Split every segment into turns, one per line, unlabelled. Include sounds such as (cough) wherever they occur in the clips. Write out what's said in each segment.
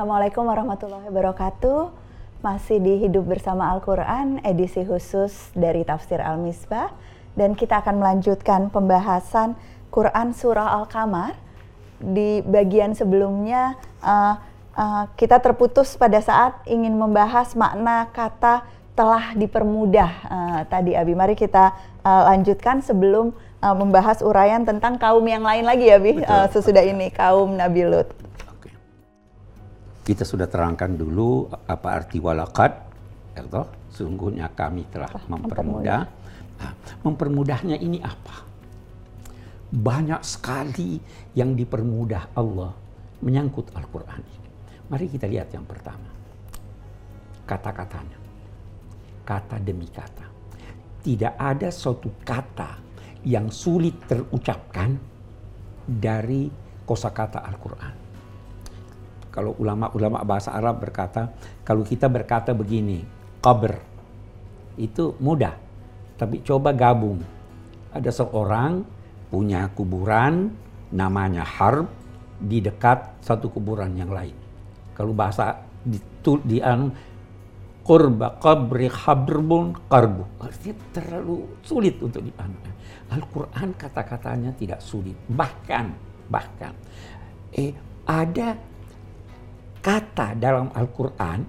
Assalamualaikum warahmatullahi wabarakatuh. Masih di Hidup Bersama Al-Quran, edisi khusus dari Tafsir Al-Misbah. Dan kita akan melanjutkan pembahasan Quran Surah Al-Kamar. Di bagian sebelumnya, uh, uh, kita terputus pada saat ingin membahas makna kata telah dipermudah uh, tadi Abi. Mari kita uh, lanjutkan sebelum uh, membahas uraian tentang kaum yang lain lagi ya Abi, uh, sesudah ini kaum Nabi Lut
kita sudah terangkan dulu apa arti walakat, ya sungguhnya kami telah mempermudah. Nah, mempermudahnya ini apa? Banyak sekali yang dipermudah Allah menyangkut Al-Quran Mari kita lihat yang pertama. Kata-katanya. Kata demi kata. Tidak ada suatu kata yang sulit terucapkan dari kosakata Al-Quran kalau ulama-ulama bahasa Arab berkata, kalau kita berkata begini, qabr, itu mudah. Tapi coba gabung. Ada seorang punya kuburan, namanya Harb, di dekat satu kuburan yang lain. Kalau bahasa di, di anu, kurba qabri habrbun qarbu. Artinya terlalu sulit untuk dianu. Al-Quran kata-katanya tidak sulit. Bahkan, bahkan, eh, ada kata dalam Al-Quran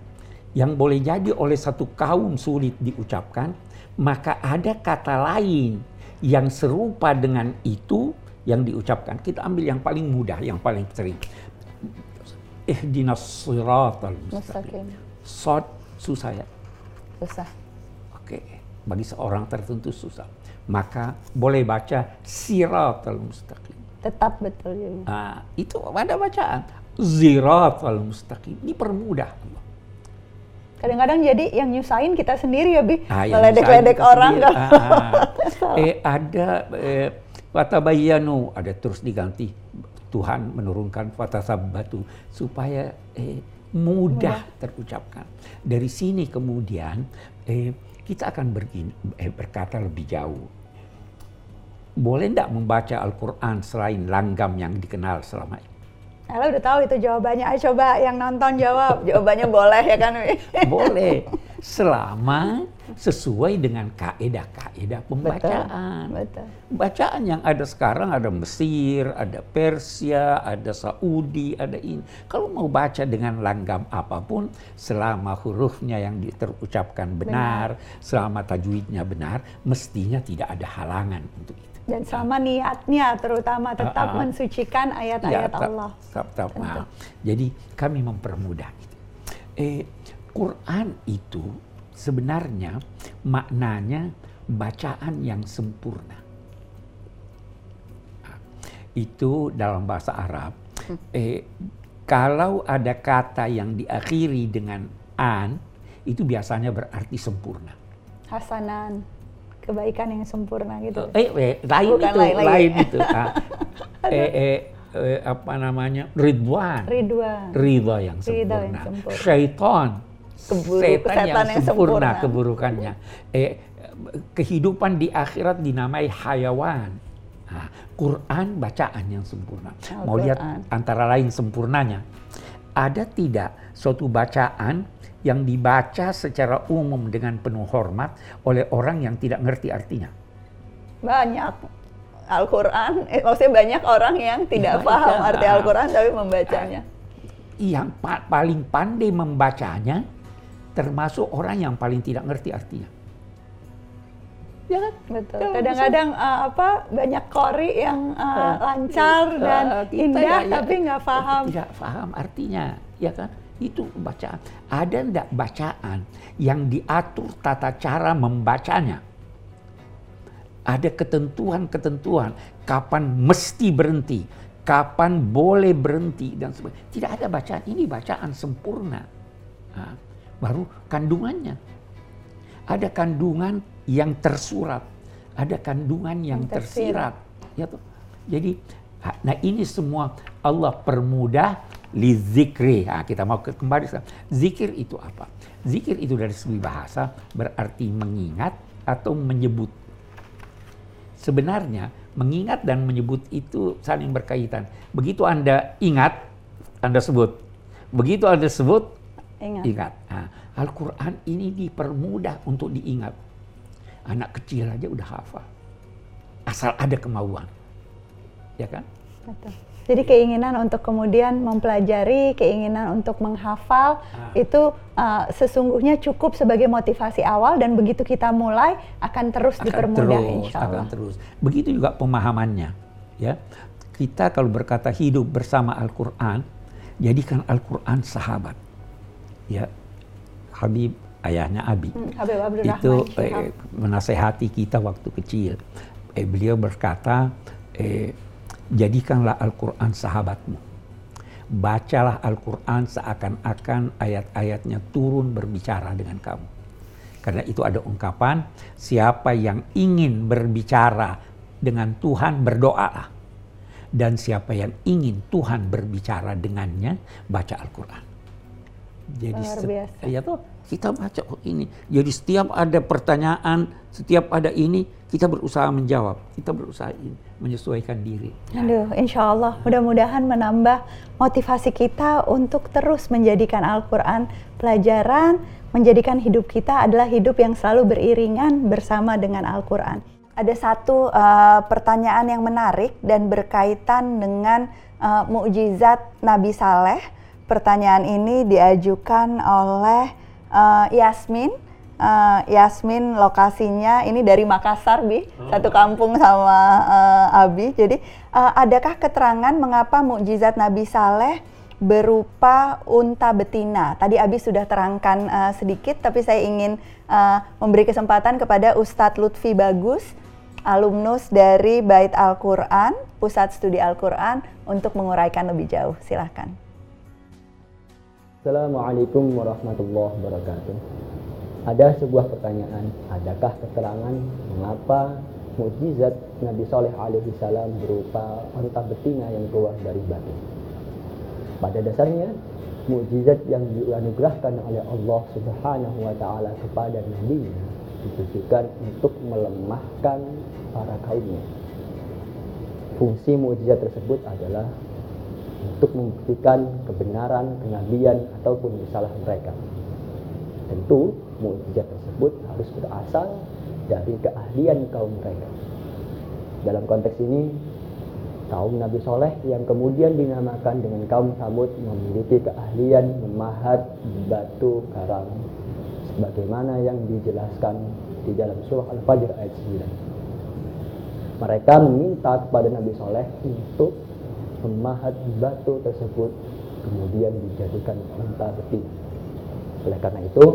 yang boleh jadi oleh satu kaum sulit diucapkan, maka ada kata lain yang serupa dengan itu yang diucapkan. Kita ambil yang paling mudah, yang paling sering. Ihdinas siratal mustaqim. Sod susah ya?
Susah.
Oke, bagi seorang tertentu susah. Maka boleh baca siratal mustaqim.
Tetap betul ya.
Nah, itu ada bacaan al mustaqim. Dipermudah Allah.
Kadang-kadang jadi yang nyusahin kita sendiri ya, Bi. Ah, Meledek-ledek orang.
Ah, ah. (laughs) eh, ada eh, ada terus diganti. Tuhan menurunkan batu supaya eh, mudah, mudah terucapkan. Dari sini kemudian eh, kita akan bergini, eh, berkata lebih jauh. Boleh tidak membaca Al-Quran selain langgam yang dikenal selama ini?
Ella udah tahu itu jawabannya. Ayo coba yang nonton jawab. Jawabannya boleh ya kan? (laughs)
boleh. Selama sesuai dengan kaedah-kaedah pembacaan. Betul, betul. Bacaan yang ada sekarang ada Mesir, ada Persia, ada Saudi, ada ini. Kalau mau baca dengan langgam apa pun, selama hurufnya yang terucapkan benar, benar, selama tajwidnya benar, mestinya tidak ada halangan untuk itu.
Dan sama niatnya terutama tetap uh, uh, mensucikan ayat-ayat ya, Allah.
Tetap, tetap, nah, jadi kami mempermudah. Eh, Quran itu sebenarnya maknanya bacaan yang sempurna. Nah, itu dalam bahasa Arab. Hmm. Eh, kalau ada kata yang diakhiri dengan an, itu biasanya berarti sempurna.
Hasanan kebaikan yang sempurna gitu.
Eh, eh lain Bukan itu, lain, lain itu. (laughs) Ah, eh, eh, eh, apa namanya? Ridwan.
Ridwan.
Ridha yang sempurna. Yang sempurna. Syaitan.
Keburu, setan yang, yang sempurna, sempurna
keburukannya. Eh, kehidupan di akhirat dinamai hayawan. Nah, Quran bacaan yang sempurna. Mau lihat antara lain sempurnanya. Ada tidak suatu bacaan yang dibaca secara umum dengan penuh hormat oleh orang yang tidak ngerti artinya?
Banyak. Al-Quran, eh, maksudnya banyak orang yang tidak ya, paham ya. arti Al-Quran tapi membacanya.
Yang pa paling pandai membacanya termasuk orang yang paling tidak ngerti artinya.
Ya kan? Betul. Ya, Kadang-kadang uh, apa banyak kori yang uh, lancar uh, dan indah ya, ya, tapi nggak paham.
Tidak paham artinya, ya kan? Itu bacaan. Ada enggak bacaan yang diatur tata cara membacanya? Ada ketentuan-ketentuan kapan mesti berhenti, kapan boleh berhenti dan sebagainya. Tidak ada bacaan ini bacaan sempurna. Nah, baru kandungannya. Ada kandungan yang tersurat, ada kandungan yang, tersirat. Ya tuh. Jadi, nah ini semua Allah permudah li zikri. Nah, kita mau kembali. Zikir itu apa? Zikir itu dari segi bahasa berarti mengingat atau menyebut. Sebenarnya mengingat dan menyebut itu saling berkaitan. Begitu Anda ingat, Anda sebut. begitu ada sebut
Ingat.
ingat. Nah, Al-Quran ini dipermudah untuk diingat. Anak kecil aja udah hafal. Asal ada kemauan. Ya kan?
Betul. Jadi keinginan untuk kemudian mempelajari, keinginan untuk menghafal
Ah.
itu uh, sesungguhnya cukup sebagai motivasi awal dan begitu kita mulai akan terus
akan
dipermudah
terus,
insya
akan
Allah.
terus. Begitu juga pemahamannya, ya. Kita kalau berkata hidup bersama Al-Qur'an, jadikan Al-Qur'an sahabat. Ya. Habib ayahnya Abi.
Hmm, Habib
itu eh, menasehati kita waktu kecil. Eh, beliau berkata, eh, jadikanlah Al-Quran sahabatmu. Bacalah Al-Quran seakan-akan ayat-ayatnya turun berbicara dengan kamu. Karena itu ada ungkapan, siapa yang ingin berbicara dengan Tuhan berdoalah. Dan siapa yang ingin Tuhan berbicara dengannya, baca Al-Quran. Jadi
Luar biasa.
ya tuh kita baca oh ini. Jadi setiap ada pertanyaan, setiap ada ini kita berusaha menjawab, kita berusaha ini, menyesuaikan diri.
Aduh, insya Allah mudah-mudahan menambah motivasi kita untuk terus menjadikan Al-Quran pelajaran, menjadikan hidup kita adalah hidup yang selalu beriringan bersama dengan Al-Quran. Ada satu uh, pertanyaan yang menarik dan berkaitan dengan uh, mukjizat Nabi Saleh. Pertanyaan ini diajukan oleh uh, Yasmin. Uh, Yasmin lokasinya ini dari Makassar, Bi, satu kampung sama uh, Abi. Jadi, uh, adakah keterangan mengapa mukjizat Nabi Saleh berupa unta betina? Tadi Abi sudah terangkan uh, sedikit, tapi saya ingin uh, memberi kesempatan kepada Ustadz Lutfi Bagus, alumnus dari Bait Al-Quran, Pusat Studi Al-Quran, untuk menguraikan lebih jauh. Silahkan.
Assalamualaikum warahmatullahi wabarakatuh. Ada sebuah pertanyaan, adakah keterangan mengapa mukjizat Nabi Soleh alaihi salam berupa onta betina yang keluar dari batu? Pada dasarnya, mukjizat yang dianugerahkan oleh Allah Subhanahu wa taala kepada nabinya ditujukan untuk melemahkan para kaumnya. Fungsi mukjizat tersebut adalah untuk membuktikan kebenaran, kenabian ataupun risalah mereka. Tentu mukjizat tersebut harus berasal dari keahlian kaum mereka. Dalam konteks ini, kaum Nabi Soleh yang kemudian dinamakan dengan kaum Samud memiliki keahlian memahat batu karang sebagaimana yang dijelaskan di dalam surah Al-Fajr ayat 9. Mereka meminta kepada Nabi Soleh untuk memahat batu tersebut kemudian dijadikan unta betina. Oleh karena itu,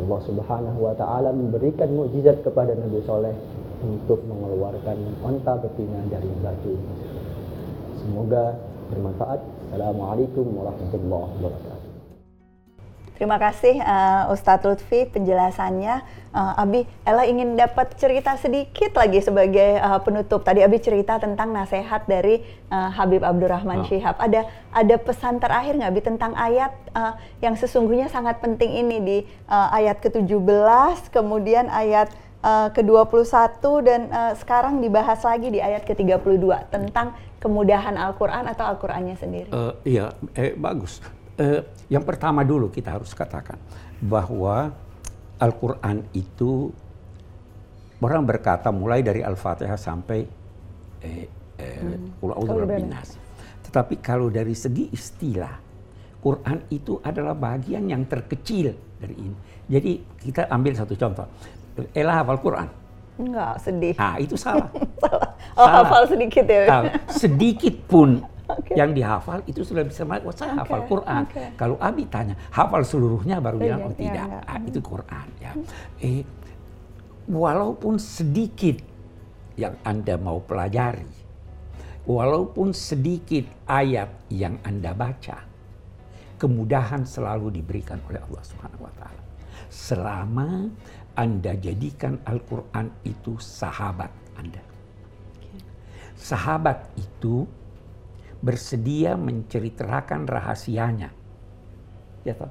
Allah Subhanahu wa taala memberikan mukjizat kepada Nabi Soleh untuk mengeluarkan unta betina dari batu. Semoga bermanfaat. Assalamualaikum warahmatullahi wabarakatuh.
Terima kasih uh, Ustadz Lutfi penjelasannya. Uh, Abi, Ella ingin dapat cerita sedikit lagi sebagai uh, penutup. Tadi Abi cerita tentang nasihat dari uh, Habib Abdurrahman
Oh.
Syihab. Ada ada pesan terakhir nggak Abi tentang ayat uh, yang sesungguhnya sangat penting ini di uh, ayat ke-17, kemudian ayat uh, ke-21 dan uh, sekarang dibahas lagi di ayat ke-32 tentang kemudahan Al-Qur'an atau Al-Qur'annya sendiri.
Eh, iya, eh, bagus. Eh, yang pertama dulu kita harus katakan bahwa Al-Quran itu orang berkata mulai dari Al-Fatihah sampai eh, eh, nas. Tetapi kalau dari segi istilah, Quran itu adalah bagian yang terkecil dari ini. Jadi kita ambil satu contoh. Ella hafal Quran.
Enggak, sedih.
Ah, itu salah. (laughs)
Salah. Oh,
Salah.
hafal sedikit ya.
Ah, sedikit pun
Oke.
yang dihafal itu sudah bisa mengatakan, "Wah, saya hafal
Oke,
Quran.
oke.
Kalau Abi tanya, hafal seluruhnya baru
Oh,
bilang, oh
iya,
tidak,
enggak.
Ah, itu Quran ya. Eh, walaupun sedikit yang Anda mau pelajari, walaupun sedikit ayat yang Anda baca, kemudahan selalu diberikan oleh Allah Subhanahu wa taala. Selama Anda jadikan Al-Qur'an itu sahabat Anda. Sahabat itu bersedia menceritakan rahasianya. Ya toh?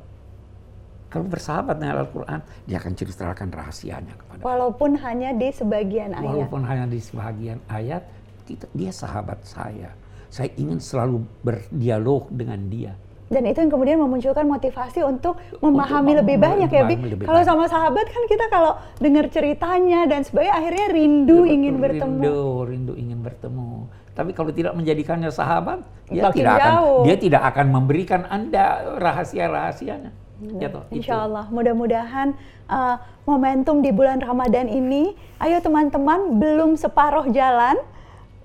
Kalau bersahabat dengan Al-Quran, dia akan ceritakan rahasianya kepada
Walaupun hanya di sebagian ayat.
Walaupun hanya di sebagian ayat, dia sahabat saya. Saya ingin selalu berdialog dengan dia.
dan itu yang kemudian memunculkan motivasi untuk memahami untuk lebih banyak ya Bi. Kalau sama sahabat kan kita kalau dengar ceritanya dan sebagainya akhirnya rindu rindu ingin bertemu.
Rindu, rindu ingin bertemu. Tapi kalau tidak menjadikannya sahabat, dia tidak akan dia tidak akan memberikan Anda rahasia-rahasianya.
Ya, toh, Insya Allah, mudah-mudahan uh, momentum di bulan Ramadan ini, ayo teman-teman belum separuh jalan,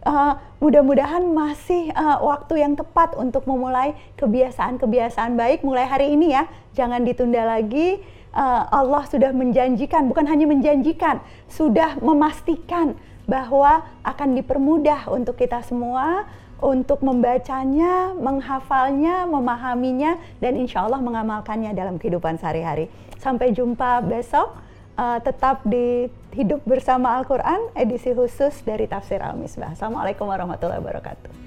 uh, mudah-mudahan masih uh, waktu yang tepat untuk memulai kebiasaan-kebiasaan baik mulai hari ini ya, jangan ditunda lagi. Uh, Allah sudah menjanjikan, bukan hanya menjanjikan, sudah memastikan bahwa akan dipermudah untuk kita semua untuk membacanya, menghafalnya, memahaminya, dan insya Allah mengamalkannya dalam kehidupan sehari-hari. Sampai jumpa besok, uh, tetap di Hidup Bersama Al-Quran, edisi khusus dari Tafsir Al-Misbah. Assalamualaikum warahmatullahi wabarakatuh.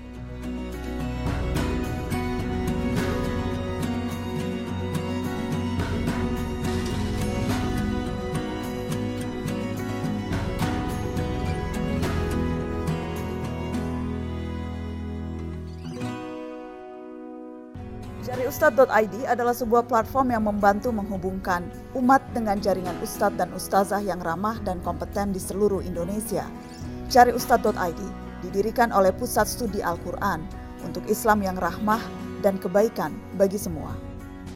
Ustadz.id adalah sebuah platform yang membantu menghubungkan umat dengan jaringan ustadz dan ustazah yang ramah dan kompeten di seluruh Indonesia. Cari Ustadz.id didirikan oleh Pusat Studi Al-Quran untuk Islam yang rahmah dan kebaikan bagi semua.